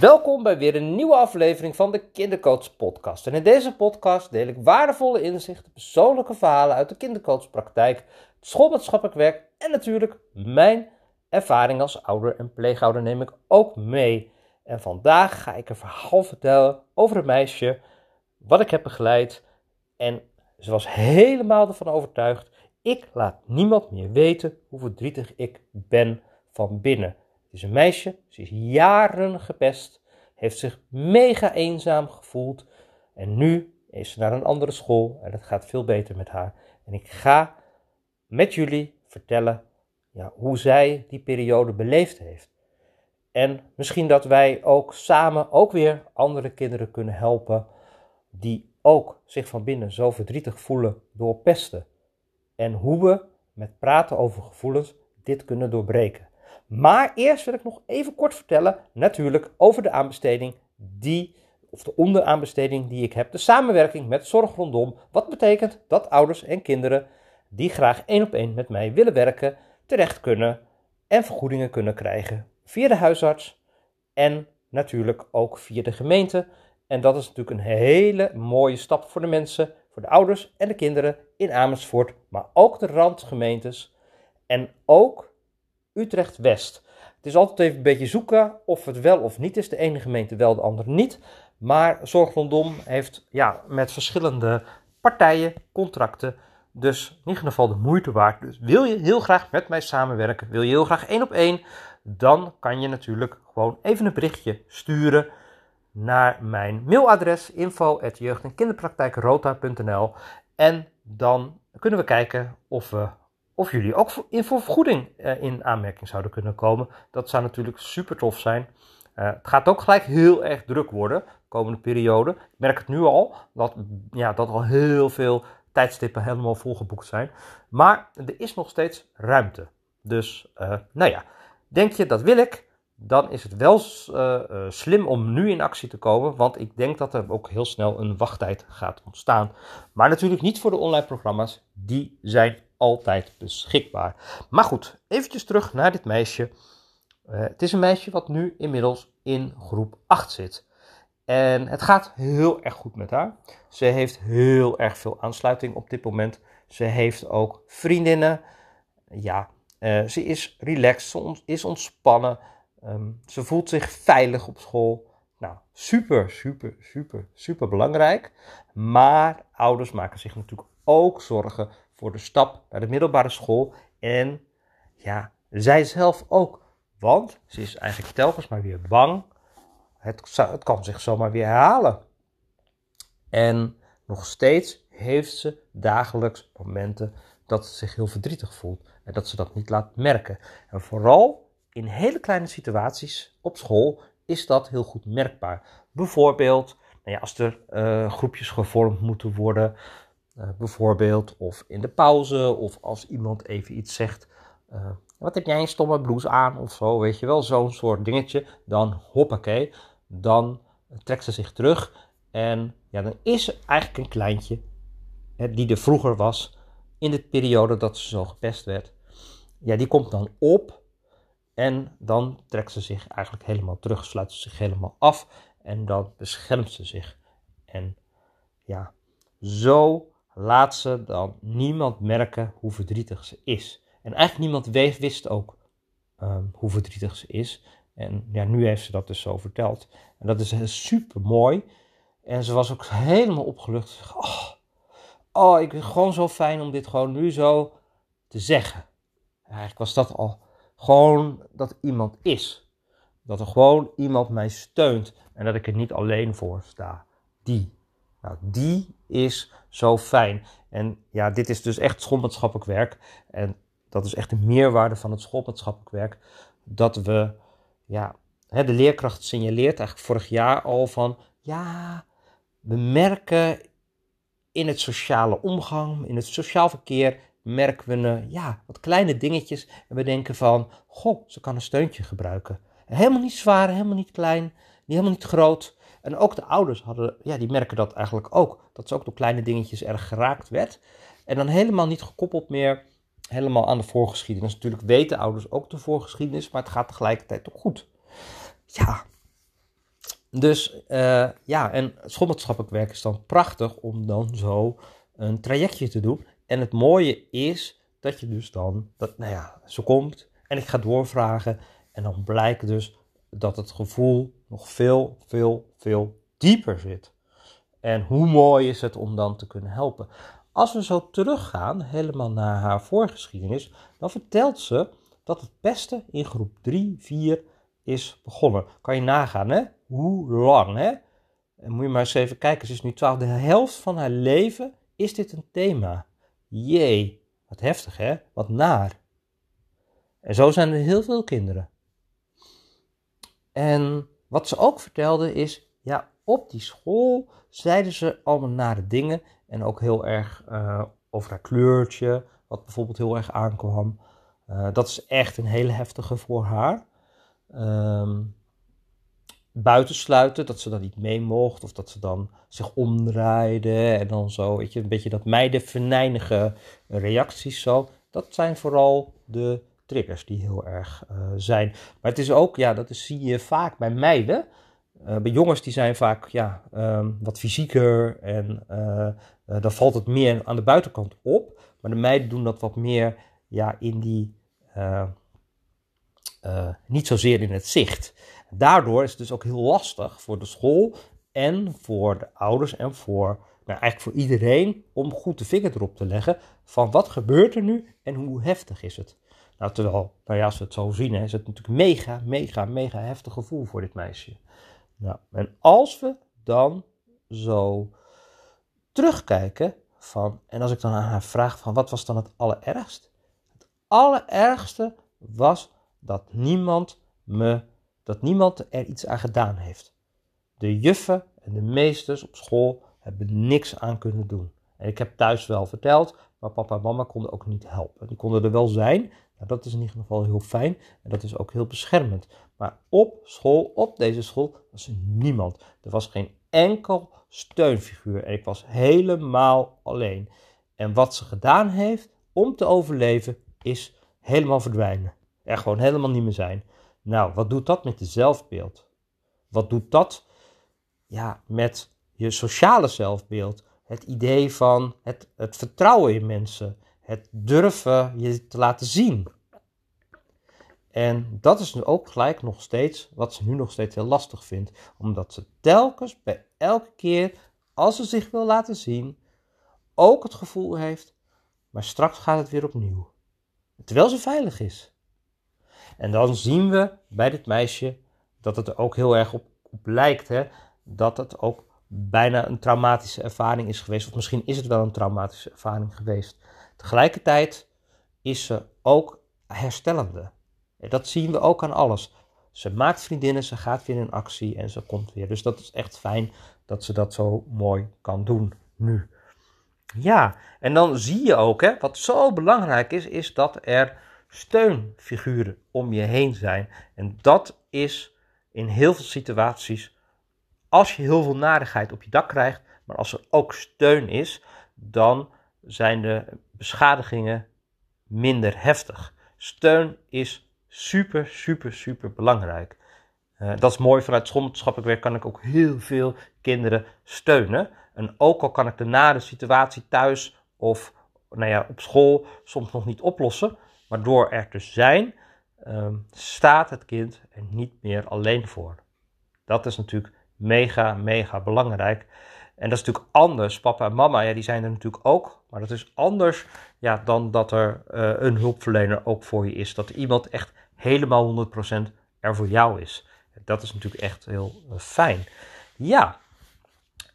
Welkom bij weer een nieuwe aflevering van de Kindercoach Podcast. En in deze podcast deel ik waardevolle inzichten, persoonlijke verhalen uit de kindercoachpraktijk, het schoolmaatschappelijk werk en natuurlijk mijn ervaring als ouder en pleegouder neem ik ook mee. En vandaag ga ik een verhaal vertellen over een meisje wat ik heb begeleid. En ze was helemaal ervan overtuigd: ik laat niemand meer weten hoe verdrietig ik ben van binnen. Is een meisje, ze is jaren gepest, heeft zich mega eenzaam gevoeld. En nu is ze naar een andere school en het gaat veel beter met haar. En ik ga met jullie vertellen ja, hoe zij die periode beleefd heeft. En misschien dat wij ook samen ook weer andere kinderen kunnen helpen die ook zich van binnen zo verdrietig voelen door pesten. En hoe we met praten over gevoelens dit kunnen doorbreken. Maar eerst wil ik nog even kort vertellen, natuurlijk, over de aanbesteding die, of de onderaanbesteding die ik heb. De samenwerking met Zorg Rondom. Wat betekent dat ouders en kinderen die graag één op één met mij willen werken, terecht kunnen en vergoedingen kunnen krijgen via de huisarts en natuurlijk ook via de gemeente. En dat is natuurlijk een hele mooie stap voor de mensen, voor de ouders en de kinderen in Amersfoort, maar ook de randgemeentes en ook Utrecht West. Het is altijd even een beetje zoeken of het wel of niet is. De ene gemeente wel, de andere niet. Maar Zorg Rondom heeft ja, met verschillende partijen contracten. Dus in ieder geval de moeite waard. Dus wil je heel graag met mij samenwerken, wil je heel graag één op één, dan kan je natuurlijk gewoon even een berichtje sturen naar mijn mailadres info@jeugd- en kinderpraktijkrota.nl en dan kunnen we kijken of we of jullie ook in voor vergoeding uh, in aanmerking zouden kunnen komen. Dat zou natuurlijk super tof zijn. Uh, het gaat ook gelijk heel erg druk worden de komende periode. Ik merk het nu al, dat, ja, dat al heel veel tijdstippen helemaal volgeboekt zijn. Maar er is nog steeds ruimte. Dus, uh, nou ja, denk je dat wil ik? Dan is het wel slim om nu in actie te komen, want ik denk dat er ook heel snel een wachttijd gaat ontstaan. Maar natuurlijk niet voor de online programma's, die zijn altijd beschikbaar. Maar goed, eventjes terug naar dit meisje. Uh, het is een meisje wat nu inmiddels in groep 8 zit. En het gaat heel erg goed met haar. Ze heeft heel erg veel aansluiting op dit moment. Ze heeft ook vriendinnen. Ja, uh, ze is relaxed, ze is ontspannen. Um, ze voelt zich veilig op school. Nou, super, super, super, super belangrijk. Maar ouders maken zich natuurlijk ook zorgen voor de stap naar de middelbare school. En ja, zij zelf ook. Want ze is eigenlijk telkens maar weer bang. Het, het kan zich zomaar weer herhalen. En nog steeds heeft ze dagelijks momenten dat ze zich heel verdrietig voelt. En dat ze dat niet laat merken. En vooral in hele kleine situaties op school is dat heel goed merkbaar. Bijvoorbeeld nou ja, als er uh, groepjes gevormd moeten worden. Uh, bijvoorbeeld, of in de pauze, of als iemand even iets zegt. Uh, wat heb jij een stomme blouse aan of zo, weet je wel, zo'n soort dingetje. Dan hoppakee, dan trekt ze zich terug. En ja, dan is ze eigenlijk een kleintje, hè, die er vroeger was, in de periode dat ze zo gepest werd. Ja, die komt dan op en dan trekt ze zich eigenlijk helemaal terug, sluit ze zich helemaal af en dan beschermt ze zich. En ja, zo laat ze dan niemand merken hoe verdrietig ze is. En eigenlijk niemand wist ook um, hoe verdrietig ze is. En ja, nu heeft ze dat dus zo verteld. En dat is super mooi. En ze was ook helemaal opgelucht. Oh, oh, ik vind het gewoon zo fijn om dit gewoon nu zo te zeggen. Eigenlijk was dat al gewoon dat iemand is. Dat er gewoon iemand mij steunt en dat ik er niet alleen voor sta. Die. Nou, die is zo fijn. En ja, dit is dus echt schoolmaatschappelijk werk. En dat is echt de meerwaarde van het schoolmaatschappelijk werk. Dat we, ja, hè, de leerkracht signaleert eigenlijk vorig jaar al van, ja, we merken in het sociale omgang, in het sociaal verkeer, merken we uh, ja, wat kleine dingetjes. En we denken van, goh, ze kan een steuntje gebruiken. helemaal niet zwaar, helemaal niet klein, helemaal niet groot. En ook de ouders hadden, ja, die merken dat eigenlijk ook. Dat ze ook door kleine dingetjes erg geraakt werd. En dan helemaal niet gekoppeld meer helemaal aan de voorgeschiedenis. Natuurlijk weten ouders ook de voorgeschiedenis, maar het gaat tegelijkertijd ook goed. Ja, Dus uh, ja, en schoolmaatschappelijk werk is dan prachtig om dan zo een trajectje te doen. En het mooie is dat je dus dan, dat, nou ja, ze komt en ik ga doorvragen. En dan blijkt dus dat het gevoel nog veel, veel, veel dieper zit. En hoe mooi is het om dan te kunnen helpen. Als we zo teruggaan, helemaal naar haar voorgeschiedenis, dan vertelt ze dat het beste in groep 3, 4 is begonnen. Kan je nagaan, hè? Hoe lang, hè? Moet je maar eens even kijken, ze is nu 12. De helft van haar leven is dit een thema. Jee, wat heftig, hè? Wat naar. En zo zijn er heel veel kinderen. En wat ze ook vertelde is, ja, op die school zeiden ze allemaal nare dingen. En ook heel erg uh, over haar kleurtje, wat bijvoorbeeld heel erg aankwam. Uh, dat is echt een hele heftige voor haar. Um, buitensluiten, dat ze dan niet mee mocht. Of dat ze dan zich omdraaide en dan zo, weet je, een beetje dat meiden reacties zo. Dat zijn vooral de triggers die heel erg uh, zijn. Maar het is ook, ja, dat is, zie je vaak bij meiden. Uh, bij jongens die zijn vaak ja, um, wat fysieker en uh, dan valt het meer aan de buitenkant op. Maar de meiden doen dat wat meer ja, in die, niet zozeer in het zicht. Daardoor is het dus ook heel lastig voor de school en voor de ouders en voor, nou eigenlijk voor iedereen om goed de vinger erop te leggen van wat gebeurt er nu en hoe heftig is het. Nou, terwijl, nou ja, als we het zo zien, is het natuurlijk mega, mega, mega heftig gevoel voor dit meisje. Nou, en als we dan zo terugkijken van, en als ik dan aan haar vraag van wat was dan het allerergst? Het allerergste was dat niemand me, dat niemand er iets aan gedaan heeft. De juffen en de meesters op school hebben niks aan kunnen doen. En ik heb thuis wel verteld, maar papa en mama konden ook niet helpen. Die konden er wel zijn, nou, dat is in ieder geval heel fijn en dat is ook heel beschermend. Maar op school, op deze school, was er niemand. Er was geen enkel steunfiguur en ik was helemaal alleen. En wat ze gedaan heeft om te overleven, is helemaal verdwijnen. Er gewoon helemaal niet meer zijn. Nou, wat doet dat met je zelfbeeld? Wat doet dat ja, met je sociale zelfbeeld? Het idee van het, het vertrouwen in mensen het durven je te laten zien. En dat is nu ook gelijk nog steeds wat ze nu nog steeds heel lastig vindt. Omdat ze telkens bij elke keer als ze zich wil laten zien, ook het gevoel heeft, maar straks gaat het weer opnieuw. Terwijl ze veilig is. En dan zien we bij dit meisje dat het er ook heel erg op, lijkt. Hè? Dat het ook bijna een traumatische ervaring is geweest. Of misschien is het wel een traumatische ervaring geweest. Tegelijkertijd is ze ook herstellende. Dat zien we ook aan alles. Ze maakt vriendinnen, ze gaat weer in actie en ze komt weer. Dus dat is echt fijn dat ze dat zo mooi kan doen nu. Ja, en dan zie je ook, hè, wat zo belangrijk is, is dat er steunfiguren om je heen zijn. En dat is in heel veel situaties, als je heel veel narigheid op je dak krijgt, maar als er ook steun is, dan zijn de beschadigingen minder heftig. Steun is super, super, super belangrijk. Uh, dat is mooi, vanuit schoolmaatschappelijk werk kan ik ook heel veel kinderen steunen. En ook al kan ik de nare situatie thuis of nou ja, op school soms nog niet oplossen, maar door er te zijn, um, staat het kind er niet meer alleen voor. Dat is natuurlijk mega, mega belangrijk. En dat is natuurlijk anders. Papa en mama, ja, die zijn er natuurlijk ook. Maar dat is anders ja, dan dat er uh, een hulpverlener ook voor je is. Dat iemand echt helemaal 100% er voor jou is. Dat is natuurlijk echt heel uh, fijn. Ja,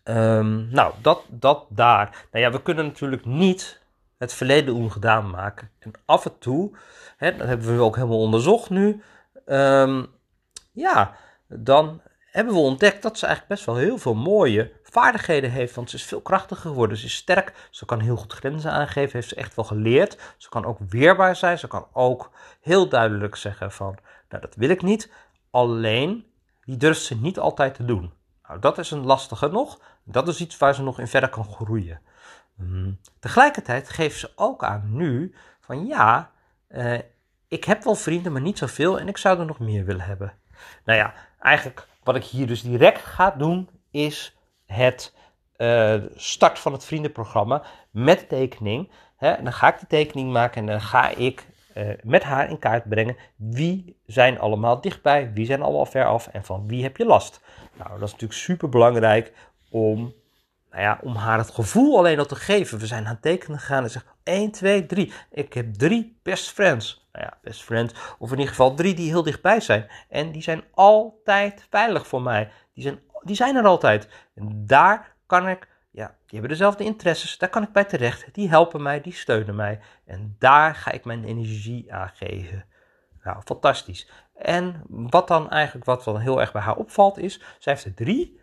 um, nou, dat, dat daar. Nou ja, we kunnen natuurlijk niet het verleden ongedaan maken. En af en toe, hè, dat hebben we ook helemaal onderzocht nu. Um, ja, dan hebben we ontdekt dat ze eigenlijk best wel heel veel mooie vaardigheden heeft. Want ze is veel krachtiger geworden. Ze is sterk. Ze kan heel goed grenzen aangeven. Heeft ze echt wel geleerd. Ze kan ook weerbaar zijn. Ze kan ook heel duidelijk zeggen van, nou dat wil ik niet. Alleen, die durft ze niet altijd te doen. Nou, dat is een lastige nog. Dat is iets waar ze nog in verder kan groeien. Hmm. Tegelijkertijd geeft ze ook aan nu van ja, eh, ik heb wel vrienden, maar niet zoveel en ik zou er nog meer willen hebben. Nou ja, eigenlijk wat ik hier dus direct ga doen, is het uh, start van het vriendenprogramma met tekening. Hè, dan ga ik de tekening maken en dan ga ik uh, met haar in kaart brengen wie zijn allemaal dichtbij, wie zijn allemaal ver af en van wie heb je last. Nou, dat is natuurlijk super belangrijk om, nou ja, om haar het gevoel alleen al te geven. We zijn aan het tekenen gegaan en zegt 1, 2, 3. Ik heb drie best friends. Nou ja, best friends. Of in ieder geval drie die heel dichtbij zijn. En die zijn altijd veilig voor mij. Die zijn, die zijn er altijd. En daar kan ik, ja, die hebben dezelfde interesses. Daar kan ik bij terecht. Die helpen mij, die steunen mij. En daar ga ik mijn energie aan geven. Nou, fantastisch. En wat dan eigenlijk, wat wel heel erg bij haar opvalt, is: zij heeft er drie.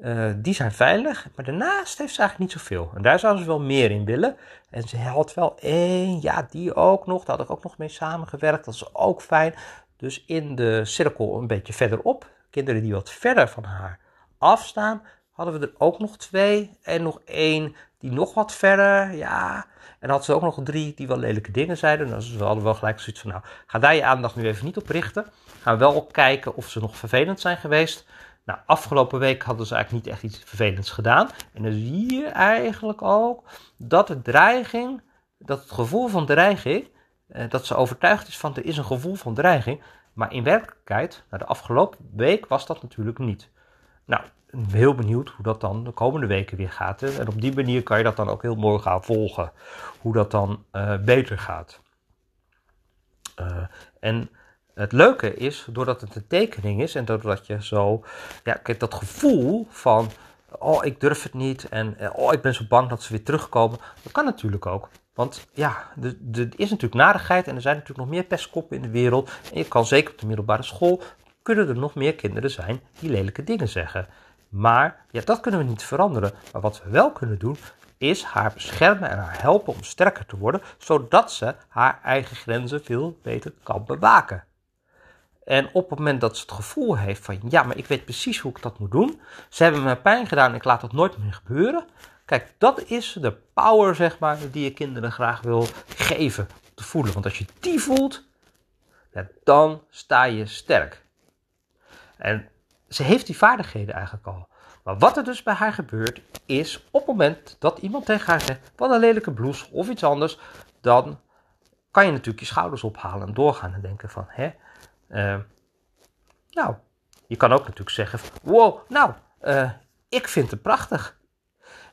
Uh, die zijn veilig, maar daarnaast heeft ze eigenlijk niet zoveel. En daar zou ze wel meer in willen. En ze had wel één, ja, die ook nog. Daar had ik ook nog mee samengewerkt. Dat is ook fijn. Dus in de cirkel een beetje verderop, kinderen die wat verder van haar afstaan, hadden we er ook nog twee. En nog één die nog wat verder, ja. En had ze ook nog drie die wel lelijke dingen zeiden. Dus we hadden wel gelijk zoiets van, nou, ga daar je aandacht nu even niet op richten. Ga wel kijken of ze nog vervelend zijn geweest. Nou, afgelopen week hadden ze eigenlijk niet echt iets vervelends gedaan. En dan zie je eigenlijk ook dat de dreiging, dat het gevoel van dreiging, eh, dat ze overtuigd is van er is een gevoel van dreiging. Maar in werkelijkheid, nou, de afgelopen week was dat natuurlijk niet. Nou, heel benieuwd hoe dat dan de komende weken weer gaat. En op die manier kan je dat dan ook heel mooi gaan volgen. Hoe dat dan uh, beter gaat. Uh, en het leuke is, doordat het een tekening is en doordat je zo, ja, kijk, dat gevoel van, oh, ik durf het niet en eh, oh, ik ben zo bang dat ze weer terugkomen, dat kan natuurlijk ook. Want ja, er is natuurlijk narigheid en er zijn natuurlijk nog meer pestkoppen in de wereld. En je kan zeker op de middelbare school, kunnen er nog meer kinderen zijn die lelijke dingen zeggen. Maar ja, dat kunnen we niet veranderen. Maar wat we wel kunnen doen, is haar beschermen en haar helpen om sterker te worden, zodat ze haar eigen grenzen veel beter kan bewaken. En op het moment dat ze het gevoel heeft van ja, maar ik weet precies hoe ik dat moet doen. Ze hebben me pijn gedaan en ik laat dat nooit meer gebeuren. Kijk, dat is de power, zeg maar, die je kinderen graag wil geven, te voelen. Want als je die voelt, dan sta je sterk. En ze heeft die vaardigheden eigenlijk al. Maar wat er dus bij haar gebeurt, is op het moment dat iemand tegen haar zegt: wat een lelijke blouse of iets anders, dan kan je natuurlijk je schouders ophalen en doorgaan en denken: van hè uh, nou, je kan ook natuurlijk zeggen: Wow, nou, uh, ik vind het prachtig.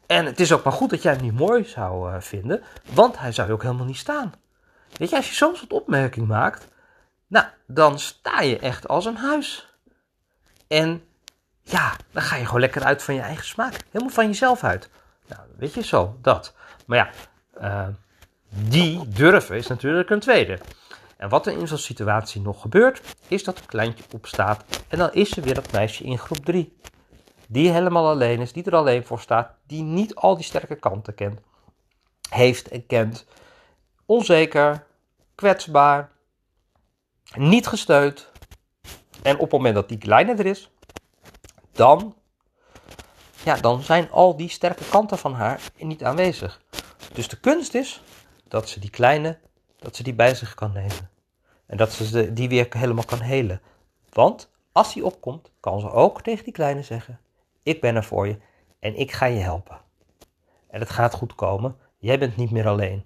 En het is ook maar goed dat jij hem niet mooi zou uh, vinden, want hij zou je ook helemaal niet staan. Weet je, als je soms wat opmerking maakt, nou, dan sta je echt als een huis. En ja, dan ga je gewoon lekker uit van je eigen smaak. Helemaal van jezelf uit. Nou, weet je, zo, dat. Maar ja, uh, die durven is natuurlijk een tweede. En wat er in zo'n situatie nog gebeurt, is dat het kleintje opstaat en dan is er weer dat meisje in groep 3. Die helemaal alleen is, die er alleen voor staat, die niet al die sterke kanten kent, heeft en kent. Onzeker, kwetsbaar, niet gesteund. En op het moment dat die kleine er is, dan, ja, dan zijn al die sterke kanten van haar niet aanwezig. Dus de kunst is dat ze die kleine, dat ze die bij zich kan nemen. En dat ze die weer helemaal kan helen. Want als die opkomt, kan ze ook tegen die kleine zeggen: Ik ben er voor je en ik ga je helpen. En het gaat goed komen. Jij bent niet meer alleen.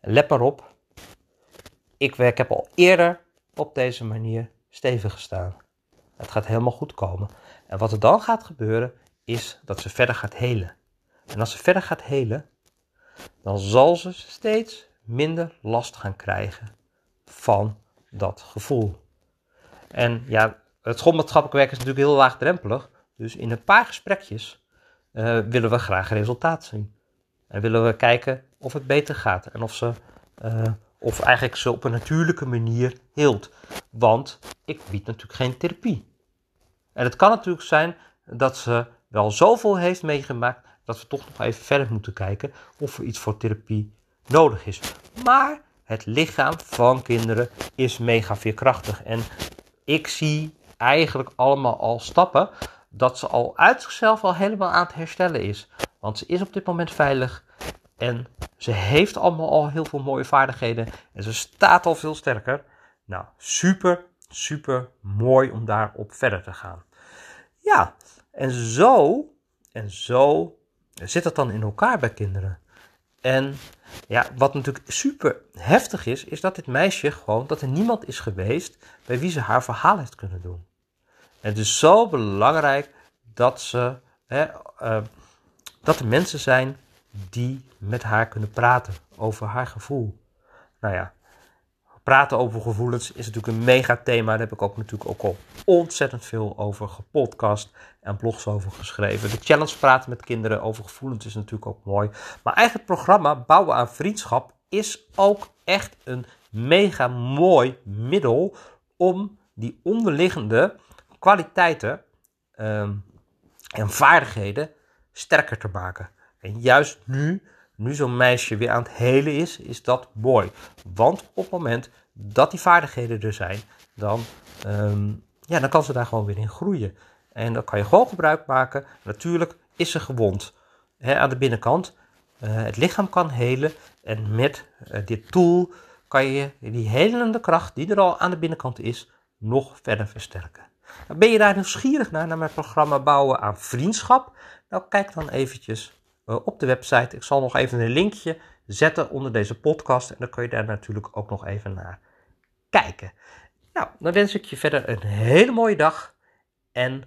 let maar op. Ik, ik heb al eerder op deze manier stevig gestaan. Het gaat helemaal goed komen. En wat er dan gaat gebeuren, is dat ze verder gaat helen. En als ze verder gaat helen, dan zal ze steeds minder last gaan krijgen van dat gevoel. En ja, het schoolmaatschappelijk werk is natuurlijk heel laagdrempelig. Dus in een paar gesprekjes uh, willen we graag resultaat zien. En willen we kijken of het beter gaat. En of, ze, uh, of eigenlijk ze op een natuurlijke manier hield. Want ik bied natuurlijk geen therapie. En het kan natuurlijk zijn dat ze wel zoveel heeft meegemaakt dat we toch nog even verder moeten kijken of er iets voor therapie nodig is. Maar het lichaam van kinderen is mega veerkrachtig. En ik zie eigenlijk allemaal al stappen dat ze al uit zichzelf al helemaal aan het herstellen is. Want ze is op dit moment veilig en ze heeft allemaal al heel veel mooie vaardigheden en ze staat al veel sterker. Nou, super, super mooi om daarop verder te gaan. Ja, en zo, en zo zit het dan in elkaar bij kinderen. En ja, wat natuurlijk super heftig is, is dat dit meisje gewoon, dat er niemand is geweest bij wie ze haar verhaal heeft kunnen doen. Het is zo belangrijk dat, ze, hè, uh, dat er mensen zijn die met haar kunnen praten over haar gevoel. Nou ja, praten over gevoelens is natuurlijk een mega thema. Daar heb ik ook natuurlijk ook al ontzettend veel over gepodcast en blogs over geschreven. De challenge praten met kinderen over gevoelens is natuurlijk ook mooi. Maar eigenlijk het programma Bouwen aan Vriendschap is ook echt een mega mooi middel om die onderliggende kwaliteiten ehm, en vaardigheden sterker te maken. En juist nu, nu zo'n meisje weer aan het helen is, is dat mooi. Want op het moment dat die vaardigheden er zijn, dan, ehm, ja, dan kan ze daar gewoon weer in groeien. En dan kan je gewoon gebruik maken. Natuurlijk is ze gewond hè, aan de binnenkant. Uh, het lichaam kan helen. En met uh, dit tool kan je die helende kracht die er al aan de binnenkant is, nog verder versterken. Nou, ben je daar nieuwsgierig naar, naar mijn programma Bouwen aan Vriendschap? Nou, kijk dan eventjes uh, op de website. Ik zal nog even een linkje zetten onder deze podcast. En dan kun je daar natuurlijk ook nog even naar kijken. Nou, dan wens ik je verder een hele mooie dag. En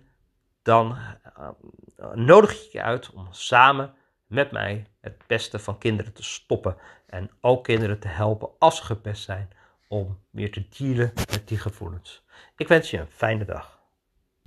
dan uh, nodig ik je uit om samen met mij het pesten van kinderen te stoppen. En ook kinderen te helpen als ze gepest zijn om weer te dealen met die gevoelens. Ik wens je een fijne dag.